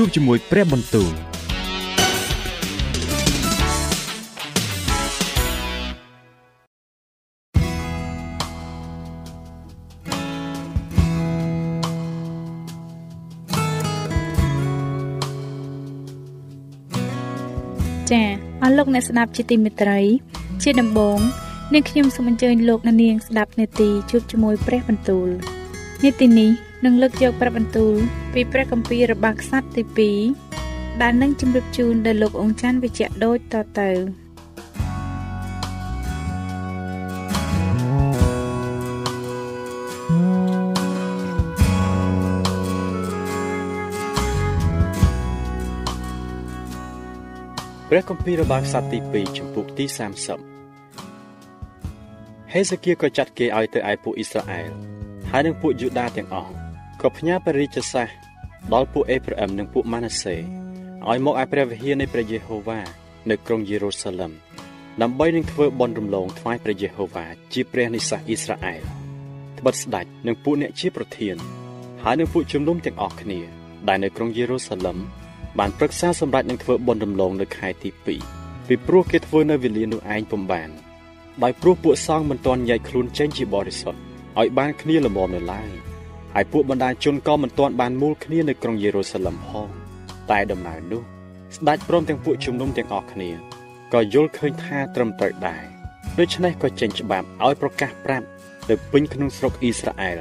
ជួបជាមួយព្រះបន្ទូលចាអស់លោកអ្នកស្ដាប់ជាទីមេត្រី ជាដំបូងនាងខ្ញុំសូមអញ្ជើញលោកអ្នកនាងស្ដាប់នេតិជួបជាមួយព្រះបន្ទូលនេតិនេះ នឹងលើកយកព្រះបន្ទូលពីព្រះគម្ពីររបស់ខ្សត្រទី2ដែលនឹងជម្រាបជូនដល់លោកអង្ចាន់វិជ្ជៈដូចតទៅព្រះគម្ពីររបស់ខ្សត្រទី2ចំពុកទី30ហេសេគៀក៏ចាត់គេឲ្យទៅឯពួកអ៊ីស្រាអែលហើយនឹងពួកយូដាទាំងអស់ ក៏ផ្ញើព្រះរាជសារដល់ពួកអេប្រាអឹមនិងពួកម៉ាណាសេឲ្យមកឯព្រះវិហារនៃព្រះយេហូវ៉ានៅក្រុងយេរូសាឡឹមដើម្បីនឹងធ្វើបន់រំលងថ្វាយព្រះយេហូវ៉ាជាព្រះនៃសាសអ៊ីស្រាអែលត្បិតស្ដេចនិងពួកអ្នកជាប្រធានហើយនឹងពួកជំនុំទាំងអស់គ្នា ដែលនៅក្រុងយេរូសាឡឹមបានប្រឹក្សាសម្រាប់នឹងធ្វើបន់រំលងនៅខែទី2ពីព្រោះគេធ្វើនៅវេលានោះឯងពុំបានដោយព្រោះពួកសង្ឃមិនទាន់ញែកខ្លួនចេញជាបរិសុទ្ធឲ្យបានគ្នាល្មមនៅឡើយ ហើយពួកបណ្ដាជនក៏មិនទាន់បានមូលគ្នានៅក្រុងយេរូសាឡឹមផងតែដំណើរនោះស្ដេចព្រមទាំងពួកជំនុំទាំងអស់គ្នាក៏យល់ឃើញថាត្រឹមត្រូវដែរដូច្នេះក៏ចេញច្បាប់ឲ្យប្រកាសប្រាប់ទៅពេញក្នុងស្រុកអ៊ីស្រាអែល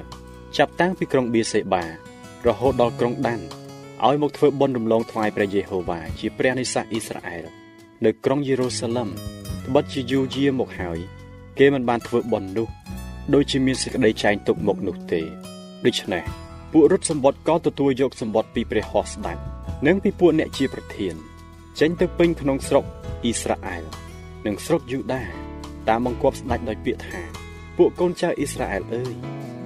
ចាប់តាំងពីក្រុងបៀសេបារហូតដល់ក្រុងដានឲ្យមកធ្វើបុណ្យរំលងថ្វាយព្រះយេហូវ៉ាជាព្រះនៃសាសអ៊ីស្រាអែលនៅក្រុងយេរូសាឡឹមត្បិតជាយូរយារមកហើយ គេមិនបានធ្វើបុណ្យនោះ ដូចជាមានសេចក្តីចែងទុកមកនោះទេ ដូច្នេះពួករត់សម្បត្តិក៏ទទួលយកសម្បត្តិពីព្រះហស្ថស្ដេចនិងពីពួកអ្នកជាប្រធាន ចេញទៅពេញក្នុងស្រុកអ៊ីស្រាអែលនិងស្រុកយូដាតាមបង្គាប់ស្ដេចដោយពាក្យថា ពួកកូនចៅអ៊ីស្រាអែលអើយ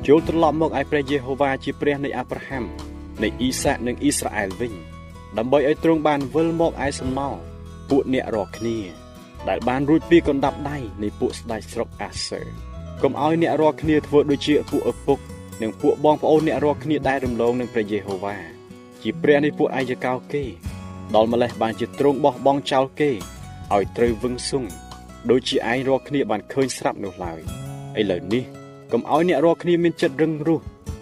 ចូលត្រឡប់មកឯព្រះយេហូវ៉ាជាព្រះនៃអាប់រ៉ាហាំនៃអ៊ីសាកនិងអ៊ីស្រាអែលវិញ ដើម្បីឲ្យទ្រង់បានវិលមកឯសំណល់ពួកអ្នករាល់គ្នា ដែលបានរួចពីកណ្ដាប់ដៃនៃពួកស្ដេចស្រុកអាសឺកុំឲ្យអ្នករាល់គ្នាធ្វើដូចជាពួកឪពុក និងពួកបងប្អូនអ្នករាល់គ្នាដែលរំលងនឹងព្រះយេហូវ៉ាជាព្រះនៃពួកអាយកោគេ ដល់ម្លេះបានជាទ្រង់បោះបង់ចោលគេឲ្យត្រូវវឹងស៊ុងដូចជាឯងរាល់គ្នាបានឃើញស្រាប់នោះឡើយឥឡូវនេះកុំឲ្យអ្នករាល់គ្នាមានចិត្តរឹងរូស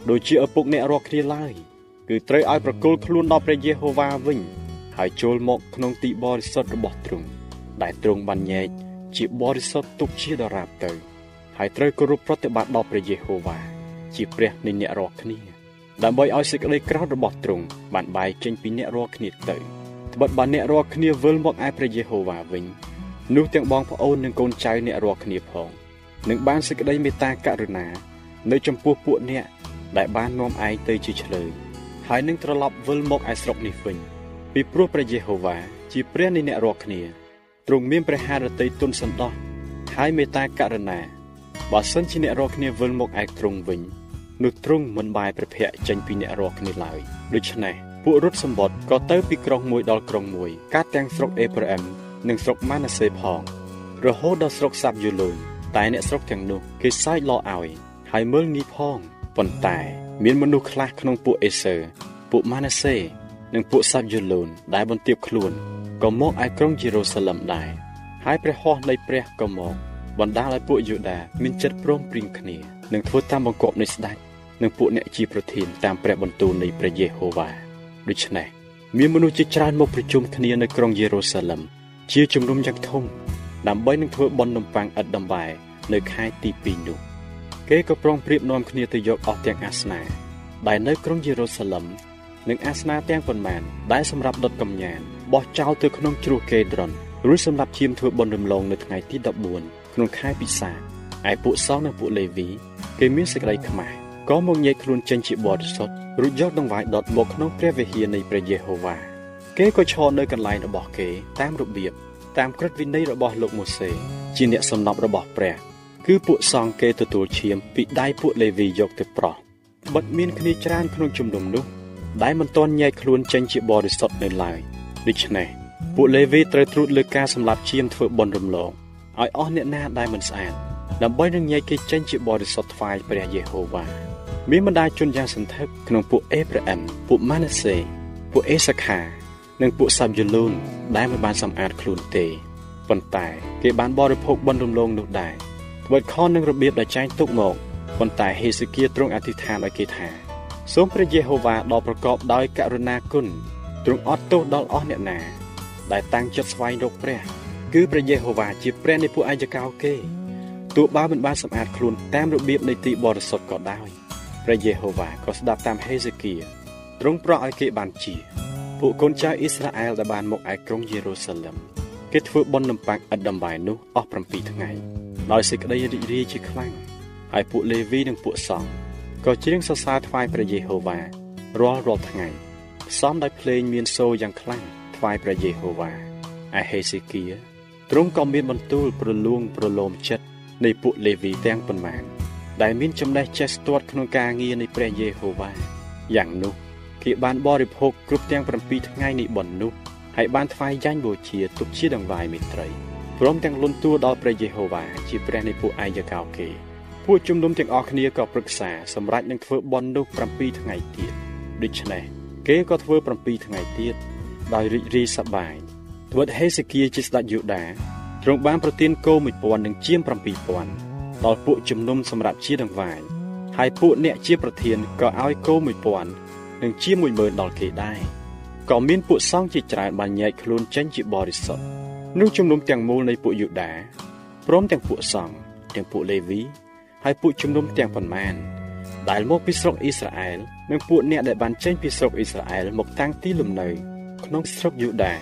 ដូចជាឪពុកអ្នករាល់គ្នាឡើយគឺត្រូវឲ្យប្រគល់ខ្លួនដល់ព្រះយេហូវ៉ាវិញ ហើយចូលមកក្នុងទីបរិសុទ្ធរបស់ទ្រង់ដែលទ្រង់បានញែកជាបរិសុទ្ធទុកជាដរាបទៅ ហើយត្រូវគោរពប្រតិបត្តិដល់ព្រះយេហូវ៉ា ជាព្រះនៃអ្នករាល់គ្នា ដើម្បីឲ្យសេចក្តីក្រោធរបស់ទ្រង់បានបែកចេញពីអ្នករាល់គ្នាទៅត្បិតបើអ្នករាល់គ្នាវិលមកឯព្រះយេហូវ៉ាវិញនោះទាំងបងប្អូននិងកូនចៅអ្នករាល់គ្នាផងនឹងបានសេចក្តីមេត្តាករុណា នៅចំពោះពួកអ្នកដែលបាននាំឯងទៅជាឆ្លើយហើយនឹងត្រឡប់វិលមកឯស្រុកនេះវិញពីព្រោះព្រះយេហូវ៉ាជាព្រះនៃអ្នករាល់គ្នាទ្រង់មានព្រះハរតីទុនសន្តោសហើយមេត្តាករុណាបើសិនជាអ្នករាល់គ្នាវិលមកឯទ្រង់វិញ នោះទ្រង់មិនបែរព្រះភ័ក្រចេញពីអ្នករាល់គ្នាឡើយដូច្នេះពួករត់សម្បត្តិក៏ទៅពីក្រុងមួយដល់ក្រុងមួយ កាត់ទាំងស្រុកអេប្រាអឹមនិងស្រុកម៉ាណាសេផង រហូតដល់ស្រុកសាប់យូលូនតែអ្នកស្រុកទាំងនោះគេសើចឡោឲ្យហើយមើលងាយផងប៉ុន្តែ មានមនុស្សខ្លះក្នុងពួកអេសើពួកម៉ាណាសេ និងពួកសាប់យូលូនដែលបន្ទាបខ្លួនក៏មកឯក្រុងយេរូសាឡឹមដែរហើយព្រះហស្ថនៃព្រះក៏មកបណ្ដាលឲ្យពួកយូដាមានចិត្តព្រមព្រៀងគ្នានឹងធ្វើតាមបង្គាប់នៃស្ដេច និងពួកអ្នកជាប្រធានតាមព្រះបន្ទូលនៃព្រះយេហូវ៉ាដូច្នេះមានមនុស្សជាច្រើនមកប្រជុំគ្នានៅក្រុងយេរូសាឡឹមជាជំនុំយ៉ាងធំដើម្បីនឹងធ្វើបុណ្យនំប៉័ងឥតដំបែនៅខែទី2នោះគេក៏ប្រុងប្រៀបនាំគ្នាទៅយកអស់ទាំងអាសនាដែលនៅក្រុងយេរូសាឡឹមនិងអាសនាទាំងប៉ុន្មានដែលសម្រាប់ដុតកំញានបោះចោលទៅក្នុងជ្រោះកេដ្រុនរួចសម្រាប់ឈាមធ្វើបុណ្យរំលងនៅថ្ងៃទី14ក្នុងខែពិសាខឯពួកសង្ឃនិងពួកលេវីគេមានសេចក្តីខ្មាស់ ក៏មកញែកខ្លួនចេញជាបរិសុទ្ធរួចយកដង្វាយដុតមកក្នុងព្រះវិហារនៃព្រះយេហូវ៉ាគេក៏ឈរនៅកន្លែងរបស់គេតាមរបៀបតាមក្រឹតវិន័យរបស់លោកម៉ូសេជាអ្នកសំណប់របស់ព្រះគឺពួកសង្ឃគេទទួលឈាមពីដៃពួកលេវីយកទៅប្រោះបិទមានគ្នាច្រើនក្នុងជំនុំនោះដែលមិនទាន់ញែកខ្លួនចេញជាបរិសុទ្ធនៅឡើយដូច្នេះពួកលេវីត្រូវត្រួតលើការសម្លាប់ឈាមធ្វើបុណ្យរំលងឲ្យអស់អ្នកណាដែលមិនស្អាតដើម្បីនឹងញែកគេចេញជាបរិសុទ្ធថ្វាយព្រះយេហូវ៉ា មានបណ្ដាជនយ៉ាងសន្ធឹកក្នុងពួកអេប្រាអឹមពួកម៉ាណាសេពួកអេសាខា និងពួកសាប់យូលូនដែលមិនបានសម្អាតខ្លួនទេប៉ុន្តែគេបានបរិភោគបុណ្យរំលងនោះដែរត្បិតខននឹងរបៀបដែលចែងទុកមកប៉ុន្តែហេសេគៀទ្រង់អធិដ្ឋានឲ្យគេថាសូមព្រះយេហូវ៉ាដ៏ប្រកបដោយករុណាគុណទ្រង់អត់ទោសដល់អស់អ្នកណា ដែលតាំងចិត្តស្វែងរកព្រះ គឺព្រះយេហូវ៉ាជាព្រះនៃពួកអាយកោគេទោះបើមិនបានសម្អាតខ្លួនតាមរបៀបនៃទីបរិសុទ្ធក៏ដោយ ព្រះយេហូវ៉ាក៏ស្ដាប់តាមហេសេគៀទ្រង់ប្រោះឲ្យគេបានជាពួកកូនចៅអ៊ីស្រាអែលដែលបានមកឯក្រុងយេរូសាឡឹមគេធ្វើបុណ្យនំប៉័ងឥតដំបែនោះអស់7ថ្ងៃដោយសេចក្តីរីករាយជាខ្លាំងហើយពួកលេវីនិងពួកសង្ឃក៏ច្រៀងសរសើរថ្វាយព្រះយេហូវ៉ារាល់រាល់ថ្ងៃផ្សំដោយភ្លេងមានសូរយ៉ាងខ្លាំងថ្វាយព្រះយេហូវ៉ាឯហេសេគៀទ្រង់ក៏មានបន្ទូលប្រលួងប្រឡោមចិត្តនៃពួកលេវីទាំងប៉ុន្មាន ដែលមានចំណេះចេះស្ទាត់ក្នុងការងារនៃព្រះយេហូវ៉ាយ៉ាងនោះគេបានបរិភោគគ្រប់ទាំង7ថ្ងៃនៃបុណ្យនោះហើយបានថ្វាយយ៉ាញ់បូជាទុកជាដង្វាយមេត្រីព្រមទាំងលន់តួដល់ព្រះយេហូវ៉ាជាព្រះនៃពួកអាយកោគេពួកជំនុំទាំងអស់គ្នាក៏ប្រឹក្សាសម្រាប់នឹងធ្វើបុណ្យនោះ7ថ្ងៃទៀតដូច្នេះគេក៏ធ្វើ7ថ្ងៃទៀតដោយរីករាយសប្បាយត្បិតហេសេគៀជាស្ដេចយូដាទ្រង់បានប្រទានគោ1000និងជាម7000 ដល់ពួកជំនុំសម្រាប់ជាដង្វាយហើយពួកអ្នកជាប្រធានក៏ឲ្យគោ1000និងជា10000ដល់គេដែរក៏មានពួកសង្ឃជាច្រើនបានញែកខ្លួនចេញជាបរិសុទ្ធនោះជំនុំទាំងមូលនៃពួកយូដាព្រមទាំងពួកសង្ឃទាំងពួកលេវីហើយពួកជំនុំទាំងប៉ុន្មានដែលមកពីស្រុកអ៊ីស្រាអែលនិងពួកអ្នកដែលបានចេញពីស្រុកអ៊ីស្រាអែលមកតាំងទីលំនៅ ក្នុងស្រុកយូដា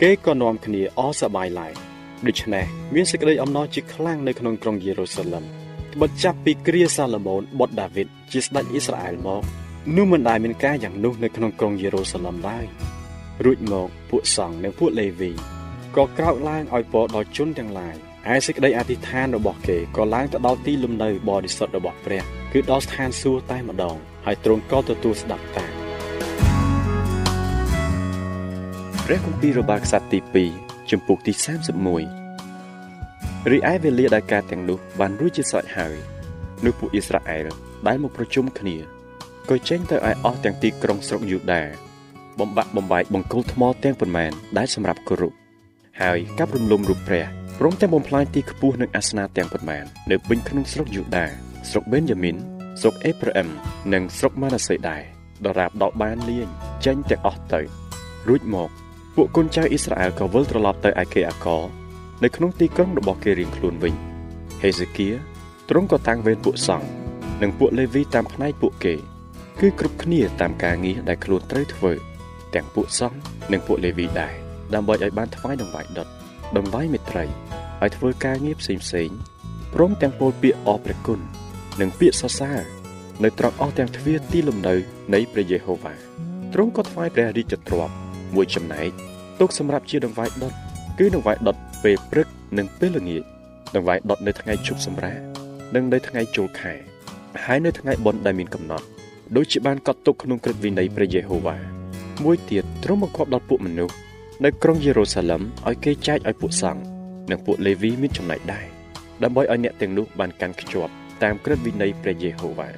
គេក៏នាំគ្នាអសប្បាយឡើង ដូច្នេះមានសេចក្តីអំណរជាខ្លាំងនៅក្នុងក្រុងយេរូសាឡឹមត្បិតចាប់ពីគ្រាសាឡូមោនបុត្រដាវីតជាស្ដេចអ៊ីស្រាអែលមកនោះមិនដែលមានការយ៉ាងនោះនៅក្នុងក្រុងយេរូសាឡឹមឡើយរួចមកពួកសង្ឃនិងពួកលេវីក៏ក្រោកឡើងឲ្យពរដល់ជនទាំងឡាយឯសេចក្តីអធិដ្ឋានរបស់គេក៏ឡើងទៅដល់ទីលំនៅបរិសុទ្ធរបស់ព្រះគឺដល់ស្ថានសួគ៌តែម្ដងហើយទ្រង់ក៏ទទួលស្ដាប់តាមព្រះគម្ពីររបស់ខ្សត្រទី2 ជំពូកទី31រីឯវេលាដែលការទាំងនោះបានរួចជាស្រេចហើយនោះពួកអ៊ីស្រាអែលដែលមកប្រជុំគ្នាក៏ចេញទៅឲ្យអស់ទាំងទីក្រុងស្រុកយូដា បំបាក់បំបែកបង្គោលថ្មទាំងប៉ុន្មានដែលសម្រាប់គោរពហើយកាប់រំលំរូបព្រះព្រមទាំងបំផ្លាញទីខ្ពស់និងអាសនៈទាំងប៉ុន្មាននៅពេញក្នុងស្រុកយូដាស្រុកបេនយ៉ាមីនស្រុកអេប្រាអឹមនិងស្រុកម៉ាណាសេដែរដរាបដល់បានលាងចេញទាំងអស់ទៅរួចមក ពួកកូនចៅអ៊ីស្រាអែលក៏វិលត្រឡប់ទៅឯគេអាកនៅក្នុងទីក្រុងរបស់គេរៀងខ្លួនវិញហេសេគៀទ្រង់ក៏តាំងវេនពួកសង្ឃនិងពួកលេវីតាមផ្នែកពួកគេ គឺគ្រប់គ្នាតាមការងារដែលខ្លួនត្រូវធ្វើទាំងពួកសង្ឃនិងពួកលេវីដែរដើម្បីឲ្យបានថ្វាយដង្វាយដុតដង្វាយមេត្រីឲ្យធ្វើការងារផ្សេងផ្សេងព្រមទាំងពោលពាក្យអរព្រះគុណនិងពាក្យសរសើរនៅត្រង់អស់ទាំងទ្វារទីលំនៅនៃព្រះយេហូវ៉ាទ្រង់ក៏ថ្វាយព្រះរាជទ្រព្យ មួយចំណែកទុកសម្រាប់ជាដង្វាយដុតគឺដង្វាយដុតពេលព្រឹកនិងពេលល្ងាចដង្វាយដុតនៅថ្ងៃជប់សម្រាកនិងនៅថ្ងៃចូលខែហើយនៅថ្ងៃបុណ្យដែលមានកំណត់ដូចជាបានកត់ទុកក្នុងក្រឹតវិន័យព្រះយេហូវ៉ាមួយទៀតទ្រង់បង្គាប់ដល់ពួកមនុស្សនៅក្រុងយេរូសាឡឹមឲ្យគេចែកឲ្យពួកសង្ឃនិងពួកលេវីមានចំណែកដែរដើម្បីឲ្យអ្នកទាំងនោះបានកាន់ខ្ជាប់តាមក្រឹតវិន័យព្រះយេហូវ៉ា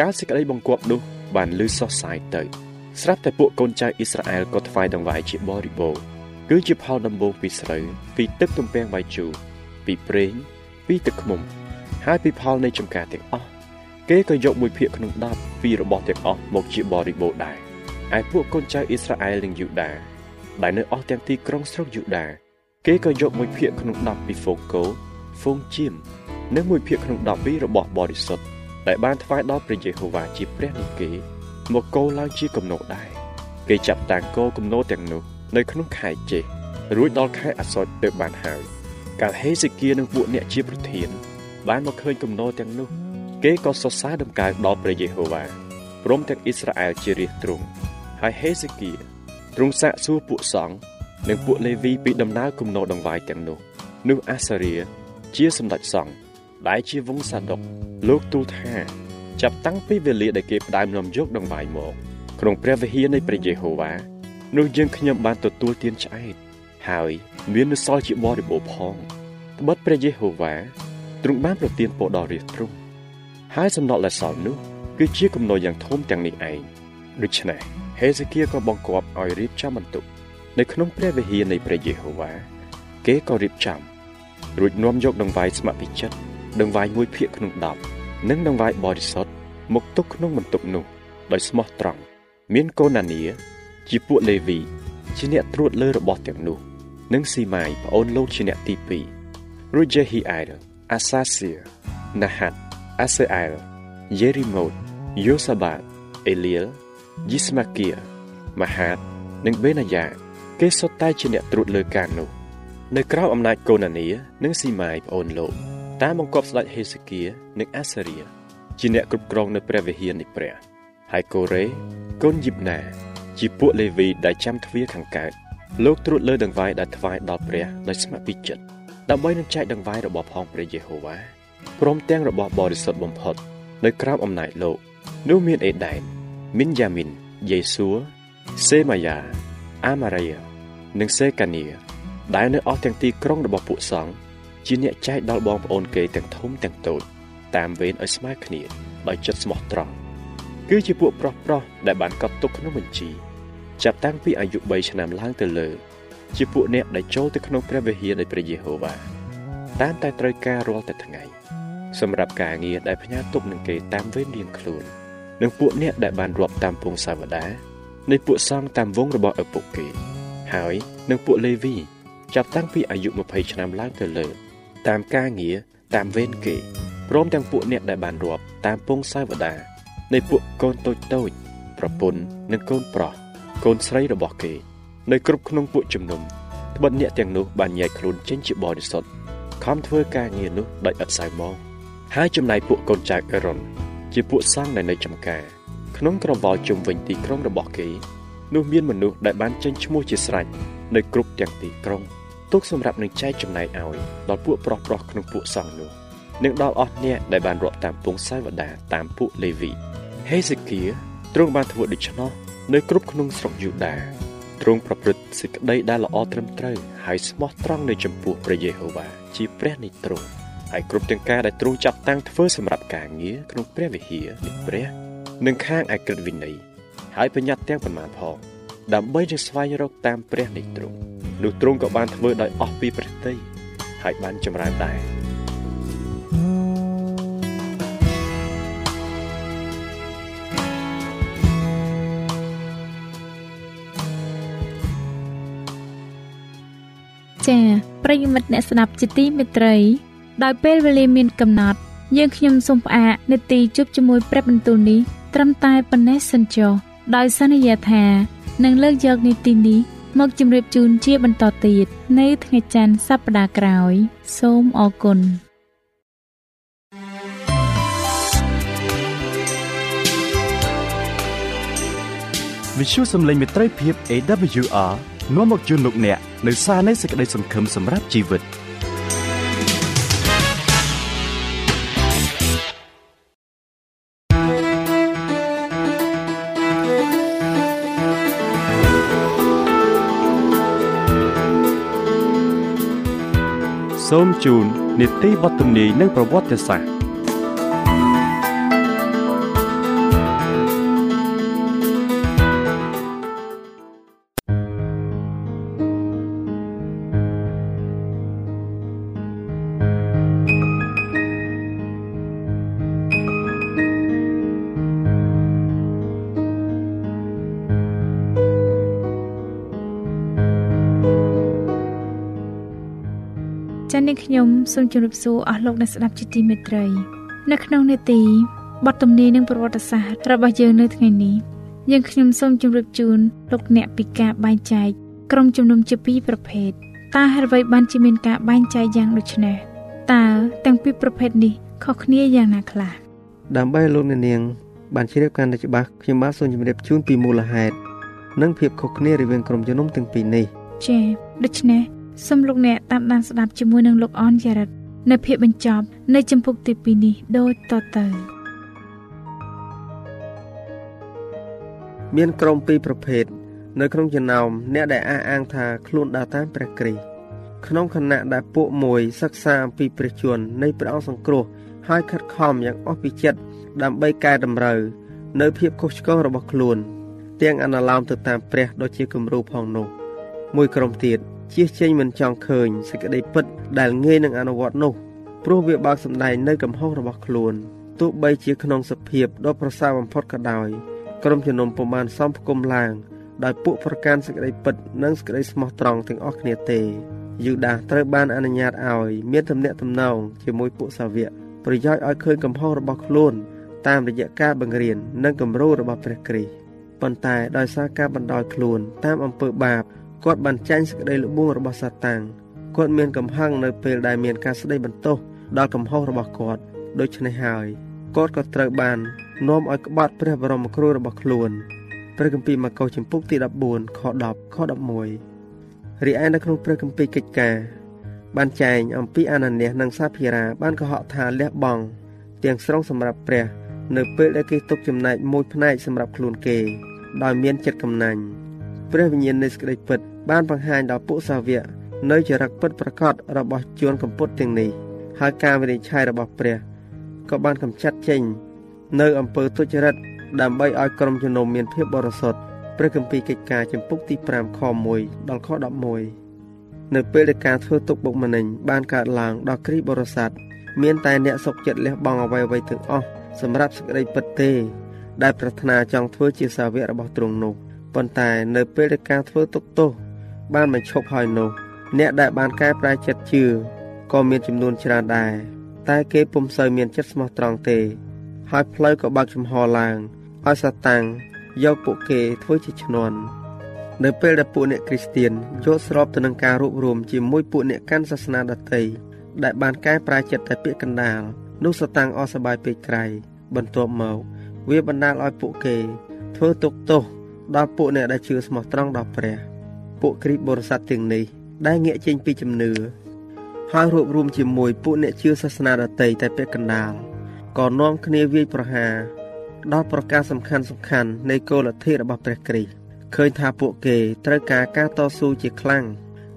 ការសេចក្តីបង្គាប់នោះបានលឺសោះសាយទៅ ស្រាប់តែពួកកូនចៅអ៊ីស្រាអែលក៏ថ្វាយដង្វាយជាបរិបូរគឺជាផលដំបូងពីស្រូវពីទឹកទំពាំងបាយជូរពីប្រេងពីទឹកឃ្មុំ ហើយពីផលនៃចំការទាំងអស់គេក៏យកមួយភាគក្នុង10ពីរបស់ទាំងអស់មកជាបរិបូរដែរឯពួកកូនចៅអ៊ីស្រាអែលនិងយូដាដែលនៅអស់ទាំងទីក្រុងស្រុកយូដាគេក៏យកមួយភាគក្នុង10ពីហ្វូកូហ្វូងជៀមនិងមួយភាគក្នុង10ពីរបស់បរិសុទ្ធដែលបានថ្វាយដល់ព្រះយេហូវ៉ាជាព្រះនៃគេ មកកោឡើងជាគំនោដែរគេចាប់តាំងកោគំនោទាំងនោះនៅក្នុងខែចេះរួចដល់ខែអាសត់ទៅបានហើយកាលហេសេគៀនិងពួកអ្នកជាប្រធាន បានមកឃើញគំនោទាំងនោះ គេក៏សរសើរដំកើងដល់ព្រះយេហូវ៉ាព្រមទាំងអ៊ីស្រាអែលជារាជទ្រង់ហើយហេសេគៀទ្រង់សាកសួរពួកសង្ឃនិងពួកលេវីពីដំណើរគំនោដង្វាយទាំងនោះនោះអាសារៀជាសម្ដេចសង្ឃដែលជាវង្សសាដុកលោកទូលថា ចាប់តាំងពីវេលាដែលគេផ្ដើមនាំយកដង្វាយមកក្នុងព្រះវិហារនៃព្រះយេហូវ៉ានោះយើងខ្ញុំបានទទួលទានឆ្អែតហើយមាននូវសល់ជាបរិបូរផងត្បិតព្រះយេហូវ៉ាទ្រង់បានប្រទានពរដល់រាជទ្រង់ហើយសំណក់ដែលសល់នោះគឺជាគំនោយ៉ាងធំទាំងនេះឯងដូច្នេះហេសេគៀក៏បង្គាប់ឲ្យរៀបចំបន្ទុកនៅក្នុងព្រះវិហារនៃព្រះយេហូវ៉ាគេក៏រៀបចំរួចនាំយកដង្វាយស្ម័គ្រពីចិត្តដង្វាយមួយភាគក្នុង10 និងដង្វាយបរិសុទ្ធមកទុកក្នុងបន្ទុកនោះ ដោយស្មោះត្រង់មានកូណានីជាពួកលេវី ជាអ្នកត្រួតលើរបស់ទាំងនោះ និងស៊ីម៉ាយប្អូនលោកជាអ្នកទី2រួចយេហ៊ីអែលអាសាសៀណាហាត់អាសេអែលយេរីម៉ូតយូសាបាតអេលៀលយីស្មាគៀមហាតនិងបេណាយ៉ាគេសុទ្ធតែជាអ្នកត្រួតលើការនោះ នៅក្រៅអំណាចកូណានីនិងស៊ីម៉ាយប្អូនលោក តាមបង្គាប់ស្ដេចហេសេគៀនិងអាសារៀជាអ្នកគ្រប់គ្រងនៅព្រះវិហារនៃព្រះហើយកូរ៉េកូនយីបណាជាពួកលេវីដែលចាំទ្វារខាងកើតលោកត្រួតលើដង្វាយដែលថ្វាយដល់ព្រះដោយស្ម័គ្រពីចិត្តដើម្បីនឹងចែកដង្វាយរបស់ផងព្រះយេហូវ៉ាព្រមទាំងរបស់បរិសុទ្ធបំផុត នៅក្រោមអំណាចលោកនោះមានអេដែនមីនយ៉ាមីនយេស៊ូសេម៉ាយ៉ាអាម៉ារីនិងសេកានីដែលនៅអស់ទាំងទីក្រុងរបស់ពួកសង្ឃ ជាអ្នកចែកដល់បងប្អូនគេទាំងធំទាំងតូចតាមវេនឲ្យស្មើគ្នាដោយចិត្តស្មោះត្រង់គឺជាពួកប្រុសប្រុសដែលបានកត់ទុកក្នុងបញ្ជីចាប់តាំងពីអាយុ3ឆ្នាំឡើងទៅលើជាពួកអ្នកដែលចូលទៅក្នុងព្រះវិហារនៃព្រះយេហូវ៉ាតាមតែត្រូវការរាល់តែថ្ងៃសម្រាប់ការងារដែលផ្ញើទុកនឹងគេតាមវេនរៀងខ្លួននិងពួកអ្នកដែលបានរាប់តាមពងសាវតានៃពួកសង្ឃតាមវងរបស់ឪពុកគេ ហើយនិងពួកលេវីចាប់តាំងពីអាយុ20ឆ្នាំឡើងទៅលើ តាមការងារតាមវេនគេព្រមទាំងពួកអ្នកដែលបានរាប់តាមពងសាវតានៃពួកកូនតូចតូចប្រពន្ធនិងកូនប្រុសកូនស្រីរបស់គេ នៅគ្រប់ក្នុងពួកជំនុំត្បិតអ្នកទាំងនោះបានញែកខ្លួនចេញជាបរិសុទ្ធខំធ្វើការងារនោះដោយឥតសៅមកហើយចំណែកពួកកូនចៅអេរ៉ុនជាពួកសង្ឃដែលនៅចំការ ក្នុងក្រវល់ជុំវិញទីក្រុងរបស់គេ នោះមានមនុស្សដែលបានចេញឈ្មោះជាស្រេចនៅគ្រប់ទាំងទីក្រុង ទុកសម្រាប់នឹងចែកចំណែកឲ្យដល់ពួកប្រុសប្រុសក្នុងពួកសង្ឃនោះនិងដល់អស់អ្នកដែលបានរាប់តាមពងសាវតាតាមពួកលេវីហេសេគៀទ្រង់បានធ្វើដូច្នោះនៅគ្រប់ក្នុងស្រុកយូដាទ្រង់ប្រព្រឹត្តសេចក្តីដែលល្អត្រឹមត្រូវហើយស្មោះត្រង់នៅចំពោះព្រះយេហូវ៉ាជាព្រះនៃទ្រង់ហើយគ្រប់ទាំងការដែលទ្រង់ចាប់តាំងធ្វើសម្រាប់ការងារក្នុងព្រះវិហារនៃព្រះនិងខាងឯក្រឹតវិន័យហើយបញ្ញត្តិទាំងប៉ុន្មានផងដើម្បីនឹងស្វែងរកតាមព្រះនៃទ្រង់ នោះទ្រង់ក៏បានធ្វើដោយអស់ពីព្រះតីហើយបានចម្រើនដែរចា៎ប្រិយមិត្តអ្នកស្ដាប់ជាទីមេត្រី ដោយពេលវេលាមានកំណត់ យើងខ្ញុំសូមផ្អាកនាទីជប់ជាមួយព្រឹបបន្ទូលនេះត្រឹមតែប៉ុណ្ណេះសិនចុះដោយសន្យាថានឹងលើកយកនាទីនេះ មកជម្រាបជូនជាបន្តទៀតនៅថ្ងៃច័ន្ទសប្តាហ៍ក្រោយ សូមអរគុណវិទ្យុសំឡេងមេត្រីភាព AWR នាំមកជូនលោកអ្នកនៅសារនៃសេចក្តីសង្ឃឹមសម្រាប់ជីវិត។ សូមជូននីតិវត្តនីនិងប្រវត្តិសាស្ត្រ សូមជម្រាបសួរអស់លោកអ្នកស្ដាប់ជាទីមេត្រី នៅក្នុងនេតិបទទំនាយនិងប្រវត្តិសាស្ត្ររបស់យើងនៅថ្ងៃនេះយើងខ្ញុំសូមជម្រាបជូនលោកអ្នកពីការបែងចែកក្រុមជំនុំជាពីរប្រភេទតើហេតុអ្វីបានជាមានការបែងចែកយ៉ាងដូចនេះតើទាំងពីរប្រភេទនេះខុសគ្នាយ៉ាងណាខ្លះដើម្បីលោកអ្នកនាង បានជ្រាបកាន់តែច្បាស់ខ្ញុំបាទសូមជម្រាបជូនពីមូលហេតុនិងភាពខុសគ្នារវាងក្រុមជំនុំទាំងពីរនេះចា៎ដូច្នេះ សូមលោកអ្នកតាមដានស្ដាប់ជាមួយនឹងលោកអនយ៉ារិតនៅភាពបញ្ចប់នៃចម្ពោះទី2នេះដូចតទៅមានក្រុមពីរប្រភេទនៅក្នុងចំណោមអ្នកដែលអះអាងថាខ្លួនដើរតាមព្រះគ្រីស្ទក្នុងខណៈដែលពួកមួយសិក្សាអំពីព្រះជន្មនៃព្រះអង្គសង្គ្រោះហើយខិតខំយ៉ាងអស់ពីចិត្តដើម្បីកែតម្រូវនៅភាពខុសឆ្គងរបស់ខ្លួន ទាំងអនុលោមទៅតាមព្រះដូចជាគំរូផងនោះមួយក្រុមទៀត ជៀសចេញមិនចង់ឃើញសេចក្តីពិតដែលងាយនឹងអនុវត្តនោះព្រោះវាបើកសម្ដែងនៅកំហុសរបស់ខ្លួនទោះបីជាក្នុងសភាពដ៏ប្រសើរបំផុតក៏ដោយក្រុមជំនុំពុំបានសំផ្គុំឡើងដោយពួកប្រកាន់សេចក្តីពិតនិងសេចក្តីស្មោះត្រង់ទាំងអស់គ្នាទេយូដាសត្រូវបានអនុញ្ញាតឲ្យមានទំនាក់ទំនងជាមួយពួកសាវកប្រយោជន៍ឲ្យឃើញកំហុសរបស់ខ្លួនតាមរយៈការបង្រៀននិងគំរូរបស់ព្រះគ្រីស្ទប៉ុន្តែដោយសារការបណ្ដោយខ្លួនតាមអំពើបាប គាត់បានចាញ់សេចក្តីល្បួងរបស់សាតាំងគាត់មានកំហឹងនៅពេលដែលមានការស្ដីបន្ទោសដល់កំហុសរបស់គាត់ដូច្នេះហើយគាត់ក៏ត្រូវបាននាំឲ្យក្បត់ព្រះបរមគ្រូរបស់ខ្លួនព្រះគម្ពីរម៉ាកុសចំពុកទី14ខ10ខ11រីឯនៅក្នុងព្រះគម្ពីរកិច្ចការបានចែងអំពីអាណានីសនិងសាភីរាបានកុហកថាលះបង់ទាំងស្រុងសម្រាប់ព្រះ នៅពេលដែលគេទុកចំណែកមួយផ្នែកសម្រាប់ខ្លួនគេ ដោយមានចិត្តកំណាញ់ ព្រះវិញ្ញាណនៃសេចក្តីពិត បានបង្ហាញដល់ពួកសាវកនៅចរិតពិតប្រកបរបស់ជួនកម្ពុតទាំងនេះហើយការវិនិច្ឆ័យរបស់ព្រះក៏បានកម្ចាត់ចេញ នៅអំពើទុច្ចរិតដើម្បីឲ្យក្រុមជំនុំមានភាពបរិសុទ្ធព្រះគម្ពីរកិច្ចការចំពុកទី5ខ1ដល់ខ11នៅពេលដែលការធ្វើទុកបុកម្នេញបានកើតឡើងដល់គ្រីស្ទបរិស័ទមានតែអ្នកសុខចិត្តលះបង់អ្វីៗទាំងអស់សម្រាប់សេចក្តីពិតទេ ដែលប្រាថ្នាចង់ធ្វើជាសាវករបស់ទ្រង់នោះ ប៉ុន្តែនៅពេលដែលការធ្វើទុកទោសបានបញ្ឈប់ហើយនោះអ្នកដែលបានកែប្រែចិត្តជឿក៏មានចំនួនច្រើនដែរតែគេពុំសូវមានចិត្តស្មោះត្រង់ទេ ហើយផ្លូវក៏បើកចំហឡើងឲ្យសាតាំងយកពួកគេធ្វើជាឈ្នន់នៅពេលដែលពួកអ្នកគ្រីស្ទៀនយកស្របទៅនឹងការរួបរวมជាមួយពួកអ្នកកាន់សាសនាដទៃដែលបានកែប្រែចិត្តតែពាក្យកណ្ដាលនោះសាតាំងអស់សបាយពេកក្រៃបន្ទាប់មក វាបណ្ដាលឲ្យពួកគេធ្វើទុកទោស ដល់ពួកអ្នកដែលជឿស្មោះត្រង់ដល់ព្រះ ពួកគ្រីស្ទបរិស័ទទាំងនេះដែលងាកចេញពីជំនឿហើយរួបរวมជាមួយពួកអ្នកជឿសាសនាដទៃតែពាក់កណ្ដាលក៏នាំគ្នាវាយប្រហារដល់ប្រការសំខាន់សំខាន់នៃគោលលទ្ធិរបស់ព្រះគ្រីស្ទឃើញថាពួកគេត្រូវការការតស៊ូជាខ្លាំង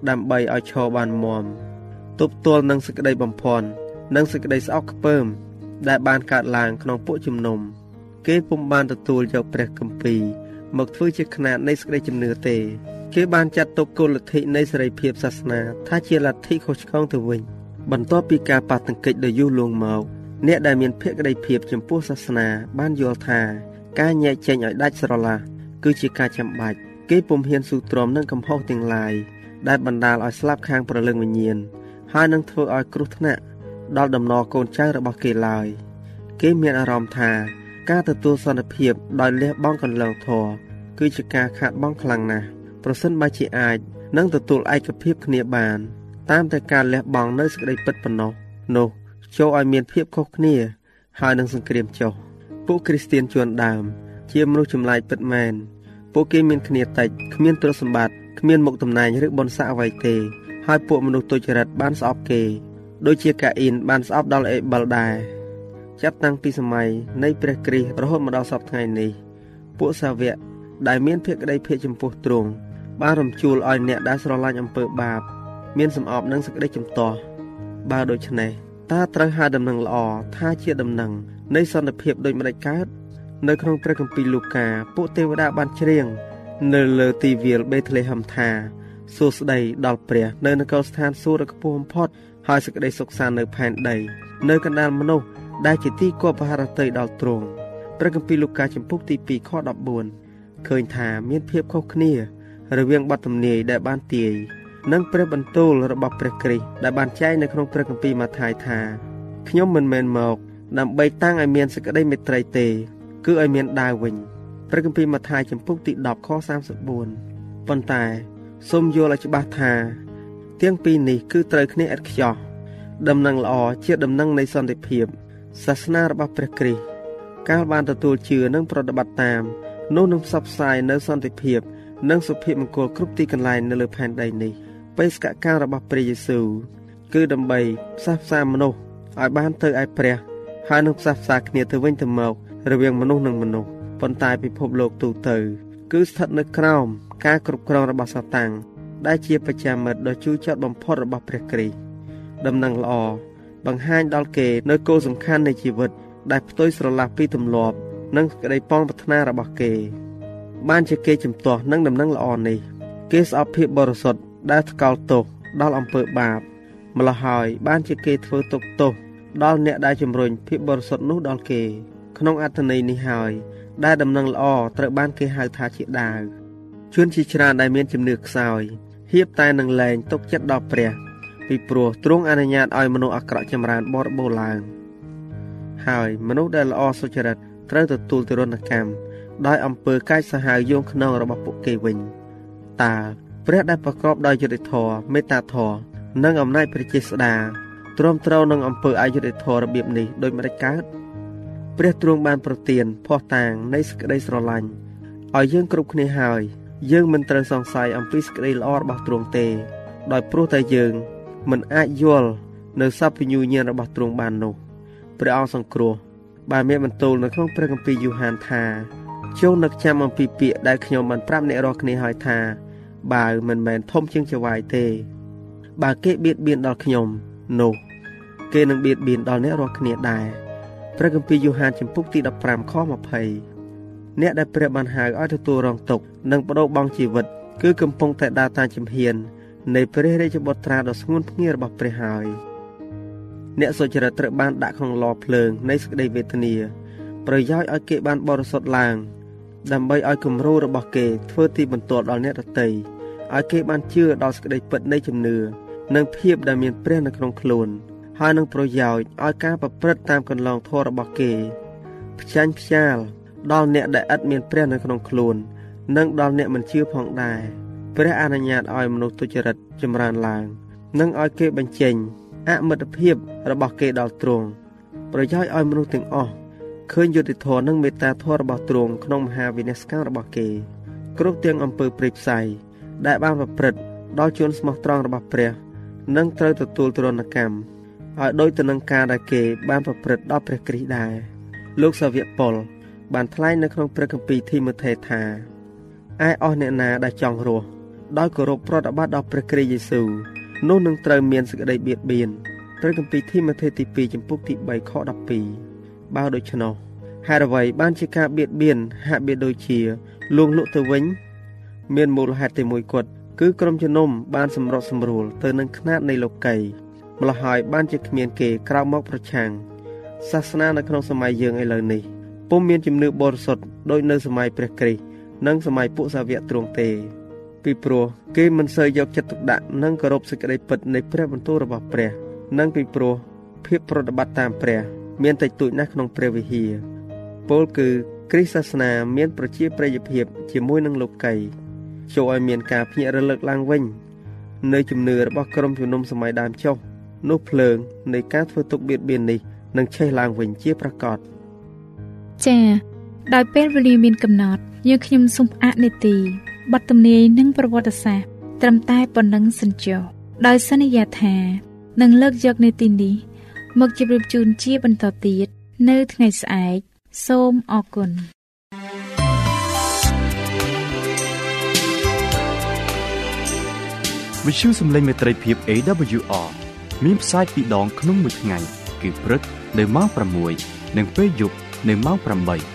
ដើម្បីឲ្យឈរបានមាំទប់ទល់នឹងសេចក្តីបំភ័ន្តនិងសេចក្តីស្អប់ខ្ពើមដែលបានកើតឡើងក្នុងពួកជំនុំគេពុំបានទទួលយកព្រះគម្ពីរ មកធ្វើជាຂ្នាតនៃសេចក្តីជំនឿទេគេបានចាត់ទុកគោលលទ្ធិនៃសេរីភាពសាសនាថាជាលទ្ធិខុសឆ្គងទៅវិញបន្ទាប់ពីការប៉ះទង្គិចដ៏យូរលង់មកអ្នកដែលមានភក្តីភាពចំពោះសាសនាបានយល់ថាការញែកចែងឲ្យដាច់ស្រឡះគឺជាការចាំបាច់គេពុំហ៊ានស៊ូទ្រាំនឹងកំហុសទាំងឡាយដែលបណ្ដាលឲ្យស្លាប់ខាងប្រលឹងវិញ្ញាណហើយនឹងធ្វើឲ្យគ្រោះថ្នាក់ដល់ដំណរកូនចៅរបស់គេឡើយគេមានអារម្មណ៍ថាការទទួលសន្តិភាពដោយលះបង់កន្លងធម៌ គឺជាការខាតបង់ខ្លាំងណាស់ប្រសិនបើជាអាចនឹងទទួលឯកភាពគ្នាបាន តាមតែការលះបង់នៅសេចក្តីពិតប៉ុណ្ណោះនោះចូលឲ្យមានភាពខុសគ្នា ហើយនឹងសង្គ្រាមចុះពួកគ្រីស្ទៀនជួនដើម ជាមនុស្សចម្លែកពិតមែនពួកគេមានគ្នាតិចគ្មានទ្រព្យសម្បត្តិគ្មានមុខតំណែងឬបុណ្យស័ក្តិអ្វីទេហើយពួកមនុស្សទុច្ចរិតបានស្អប់គេ ដូចជាកាអ៊ីនបានស្អប់ដល់អេបលដែរចាប់តាំងពីសម័យនៃព្រះគ្រីស្ទរហូតមកដល់សពថ្ងៃនេះពួកសាវក ដែលមានភក្តីភាពចំពោះទ្រង់បានរំជួលឲ្យអ្នកដែលស្រឡាញ់អំពើបាប មានសម្អប់នឹងសេចក្តីជំទាស់បើដូច្នេះតើត្រូវហៅដំណឹងល្អថាជាដំណឹងនៃសន្តិភាពដូចម្តេចកើតនៅក្នុងព្រះគម្ពីរលូកាពួកទេវតាបានច្រៀងនៅលើទីវាលបេតលេហឹមថាសួស្តីដល់ព្រះនៅនគរស្ថានសួគ៌ខ្ពស់បំផុតហើយសេចក្តីសុខសាន្តនៅផែនដី នៅកណ្ដាលមនុស្សដែលជាទីគប់បហារតីដល់ទ្រង់ព្រះគម្ពីរលូកាចំពុកទី2ខ14 ឃើញថាមានភាពខុសគ្នា រវាងបទទំនាយដែលបានទាយនិងព្រះបន្ទូលរបស់ព្រះគ្រីស្ទដែលបានចែងនៅក្នុងព្រះគម្ពីរម៉ាថាយថាខ្ញុំមិនមែនមក ដើម្បីតាំងឲ្យមានសេចក្តីមេត្រីទេ គឺឲ្យមានដាវវិញព្រះគម្ពីរម៉ាថាយចំពុកទី10ខ34ប៉ុន្តែសូមយល់ឲ្យច្បាស់ថាទាំងពីរនេះគឺត្រូវគ្នាឥតខ្ចោះដំណឹងល្អជាដំណឹងនៃសន្តិភាពសាសនារបស់ព្រះគ្រីស្ទកាលបានទទួលជឿនិងប្រតិបត្តិតាម នោះនឹងផ្សព្វផ្សាយនៅសន្តិភាព និងសុភមង្គលគ្រប់ទីកន្លែងនៅលើផែនដីនេះបេសកកម្មរបស់ព្រះយេស៊ូវគឺដើម្បីផ្សះផ្សាមនុស្សឲ្យបានទៅឯព្រះហើយនឹងផ្សះផ្សាគ្នាទៅវិញទៅមករវាងមនុស្សនិងមនុស្សប៉ុន្តែពិភពលោកទូទៅ គឺស្ថិតនៅក្រោមការគ្រប់គ្រងរបស់សាតាំងដែលជាប្រចាំមិត្តដ៏ជូរចត់បំផុតរបស់ព្រះគ្រីស្ទដំណឹងល្អបង្ហាញដល់គេនៅគោលសំខាន់នៃជីវិតដែលផ្ទុយស្រឡះពីទម្លាប់ និងក្តីប៉ងប្រាថ្នារបស់គេ បានជាគេជំទាស់នឹងដំណឹងល្អនេះ គេស្អប់ភាពបរិសុទ្ធដែលថ្កោលទោសដល់អំពើបាប ម្ល៉េះហើយ បានជាគេធ្វើទុកទោសដល់អ្នកដែលជំរុញភាពបរិសុទ្ធនោះដល់គេ ក្នុងអត្ថន័យនេះហើយដែលដំណឹងល្អត្រូវបានគេហៅថាជាដាវជួនជាច្រើនដែលមានជំនឿខ្សោយហៀបតែនឹងលែងទុកចិត្តដល់ព្រះ ពីព្រោះទ្រង់អនុញ្ញាតឲ្យមនុស្សអាក្រក់ចម្រើនបរិបូរឡើងហើយមនុស្សដែលល្អសុចរិត ត្រូវទទួលទរណកម្មដោយអំពើកាយសាហាវយងខ្នងរបស់ពួកគេវិញតើព្រះដែលប្រកបដោយយុត្តិធម៌មេត្តាធម៌និងអំណាចព្រះចេស្តាទ្រាំទ្រនឹងអំពើអយុត្តិធម៌របៀបនេះដោយមិនដាច់កើតព្រះទ្រង់បានប្រទានភ័ស្តុតាងនៃសេចក្តីស្រឡាញ់ឲ្យយើងគ្រប់គ្នាហើយយើងមិនត្រូវសង្ស័យអំពីសេចក្តីល្អរបស់ទ្រង់ទេ ដោយព្រោះតែយើង មិនអាចយល់នៅសព្វញ្ញូញាណរបស់ទ្រង់បាននោះព្រះអង្គសង្គ្រោះ បានមានបន្ទូលនៅក្នុងព្រះគម្ពីរយូហានថាចូលនឹកចាំអំពីពាក្យដែលខ្ញុំបានប្រាប់អ្នករាល់គ្នាហើយថាបើមិនមែនធំជាងចវាយទេ បើគេបៀតបៀនដល់ខ្ញុំនោះគេនឹងបៀតបៀនដល់អ្នករាល់គ្នាដែរព្រះគម្ពីរយូហានចំពុកទី15ខ20អ្នកដែលព្រះបានហៅឲ្យទទួលរងទុក្ខនិងបដូរបង់ជីវិត គឺកំពុងតែដើរតាមជំហាននៃព្រះរាជបុត្រាដ៏ស្ងួនភ្ងារបស់ព្រះហើយ អ្នកសុចរិតត្រូវបានដាក់ក្នុងឡភ្លើងនៃសេចក្តីវេទនាប្រយោជន៍ឲ្យគេបានបរិសុទ្ធឡើង ដើម្បីឲ្យគំរូរបស់គេធ្វើទីបន្ទាល់ដល់អ្នកដទៃឲ្យគេបានជឿដល់សេចក្តីពិតនៃជំនឿនិងភាពដែលមានព្រះនៅក្នុងខ្លួនហើយនឹងប្រយោជន៍ឲ្យការប្រព្រឹត្តតាមកន្លងធម៌របស់គេផ្ចាញ់ផ្ចាលដល់អ្នកដែលឥតមានព្រះនៅក្នុងខ្លួន និងដល់អ្នកមិនជឿផងដែរព្រះអនុញ្ញាតឲ្យមនុស្សទុច្ចរិតចម្រើនឡើង និងឲ្យគេបញ្ចេញ អមិត្តភាពរបស់គេដល់ទ្រង់ប្រយោជន៍ឲ្យមនុស្សទាំងអស់ឃើញយុត្តិធម៌និងមេត្តាធម៌របស់ទ្រង់ក្នុងមហាវិន័យកម្មរបស់គេ គ្រប់ទាំងអំពើព្រៃផ្សៃដែលបានប្រព្រឹត្តដល់ជនស្មោះត្រង់របស់ព្រះនឹងត្រូវទទួលទរណកម្មឲ្យដូចទៅនឹងការដែលគេបានប្រព្រឹត្តដល់ព្រះគ្រីស្ទដែរលោកសាវកប៉ុលបានថ្លែងនៅក្នុងព្រះគម្ពីរធីម៉ូថេថាឯអស់អ្នកណាដែលចង់រស់ដោយគោរពប្រតិបត្តិដល់ព្រះគ្រីស្ទយេស៊ូវ នោះនឹងត្រូវមានសេចក្តីបៀតបៀនព្រះគម្ពីរធីម៉ូថេទី2ចំពុកទី3ខ12បើដូច្នោះហេតុអ្វីបានជាការបៀតបៀនហាក់បីដូចជាលួងលក់ទៅវិញ មានមូលហេតុតែមួយគត់គឺក្រុមជំនុំបានសម្រុកសម្រួលទៅនឹងຂ្នាតនៃលោកីម្ល៉េះហើយបានជាគ្មានគេក្រោកមកប្រឆាំងសាសនានៅក្នុងសម័យយើងឥឡូវនេះពុំមានជំនឿបរិសុទ្ធដូចនៅសម័យព្រះគ្រីស្ទនិងសម័យពួកសាវកទ្រង់ទេ ពីព្រោះគេមិនសូវយកចិត្តទុកដាក់និងគោរពសេចក្តីពិតនៃព្រះបន្ទូលរបស់ព្រះ និងពីព្រោះភាពប្រតិបត្តិតាមព្រះ មានតិចតួចណាស់ក្នុងព្រះវិហារពលគឺគ្រិស្តសាសនាមានប្រជាប្រិយភាពជាមួយនឹងលោកីចូលឲ្យមានការភ្ញាក់រលឹកឡើងវិញនៅជំនឿរបស់ក្រុមជំនុំសម័យដើមចុះនោះភ្លើងនៃការធ្វើទុកបៀតបៀននេះនឹងឆេះឡើងវិញជាប្រកបចា៎ដោយពេលវេលាមានកំណត់យើងខ្ញុំសូមផ្អាកនេតិ បទទំនាយនិងប្រវត្តិសាស្ត្រត្រឹមតែប៉ុណ្ណឹងសិនចុះដោយសន្យាថានឹងលើកយកនេតិនេះមកជម្រាបជូនជាបន្តទៀតនៅថ្ងៃស្អែកសូមអរគុណវិទ្យុសំឡេងមេត្រីភាព AWR មានផ្សាយពីរដងក្នុងមួយថ្ងៃគឺព្រឹកនៅម៉ោង6និងពេលយប់នៅម៉ោង8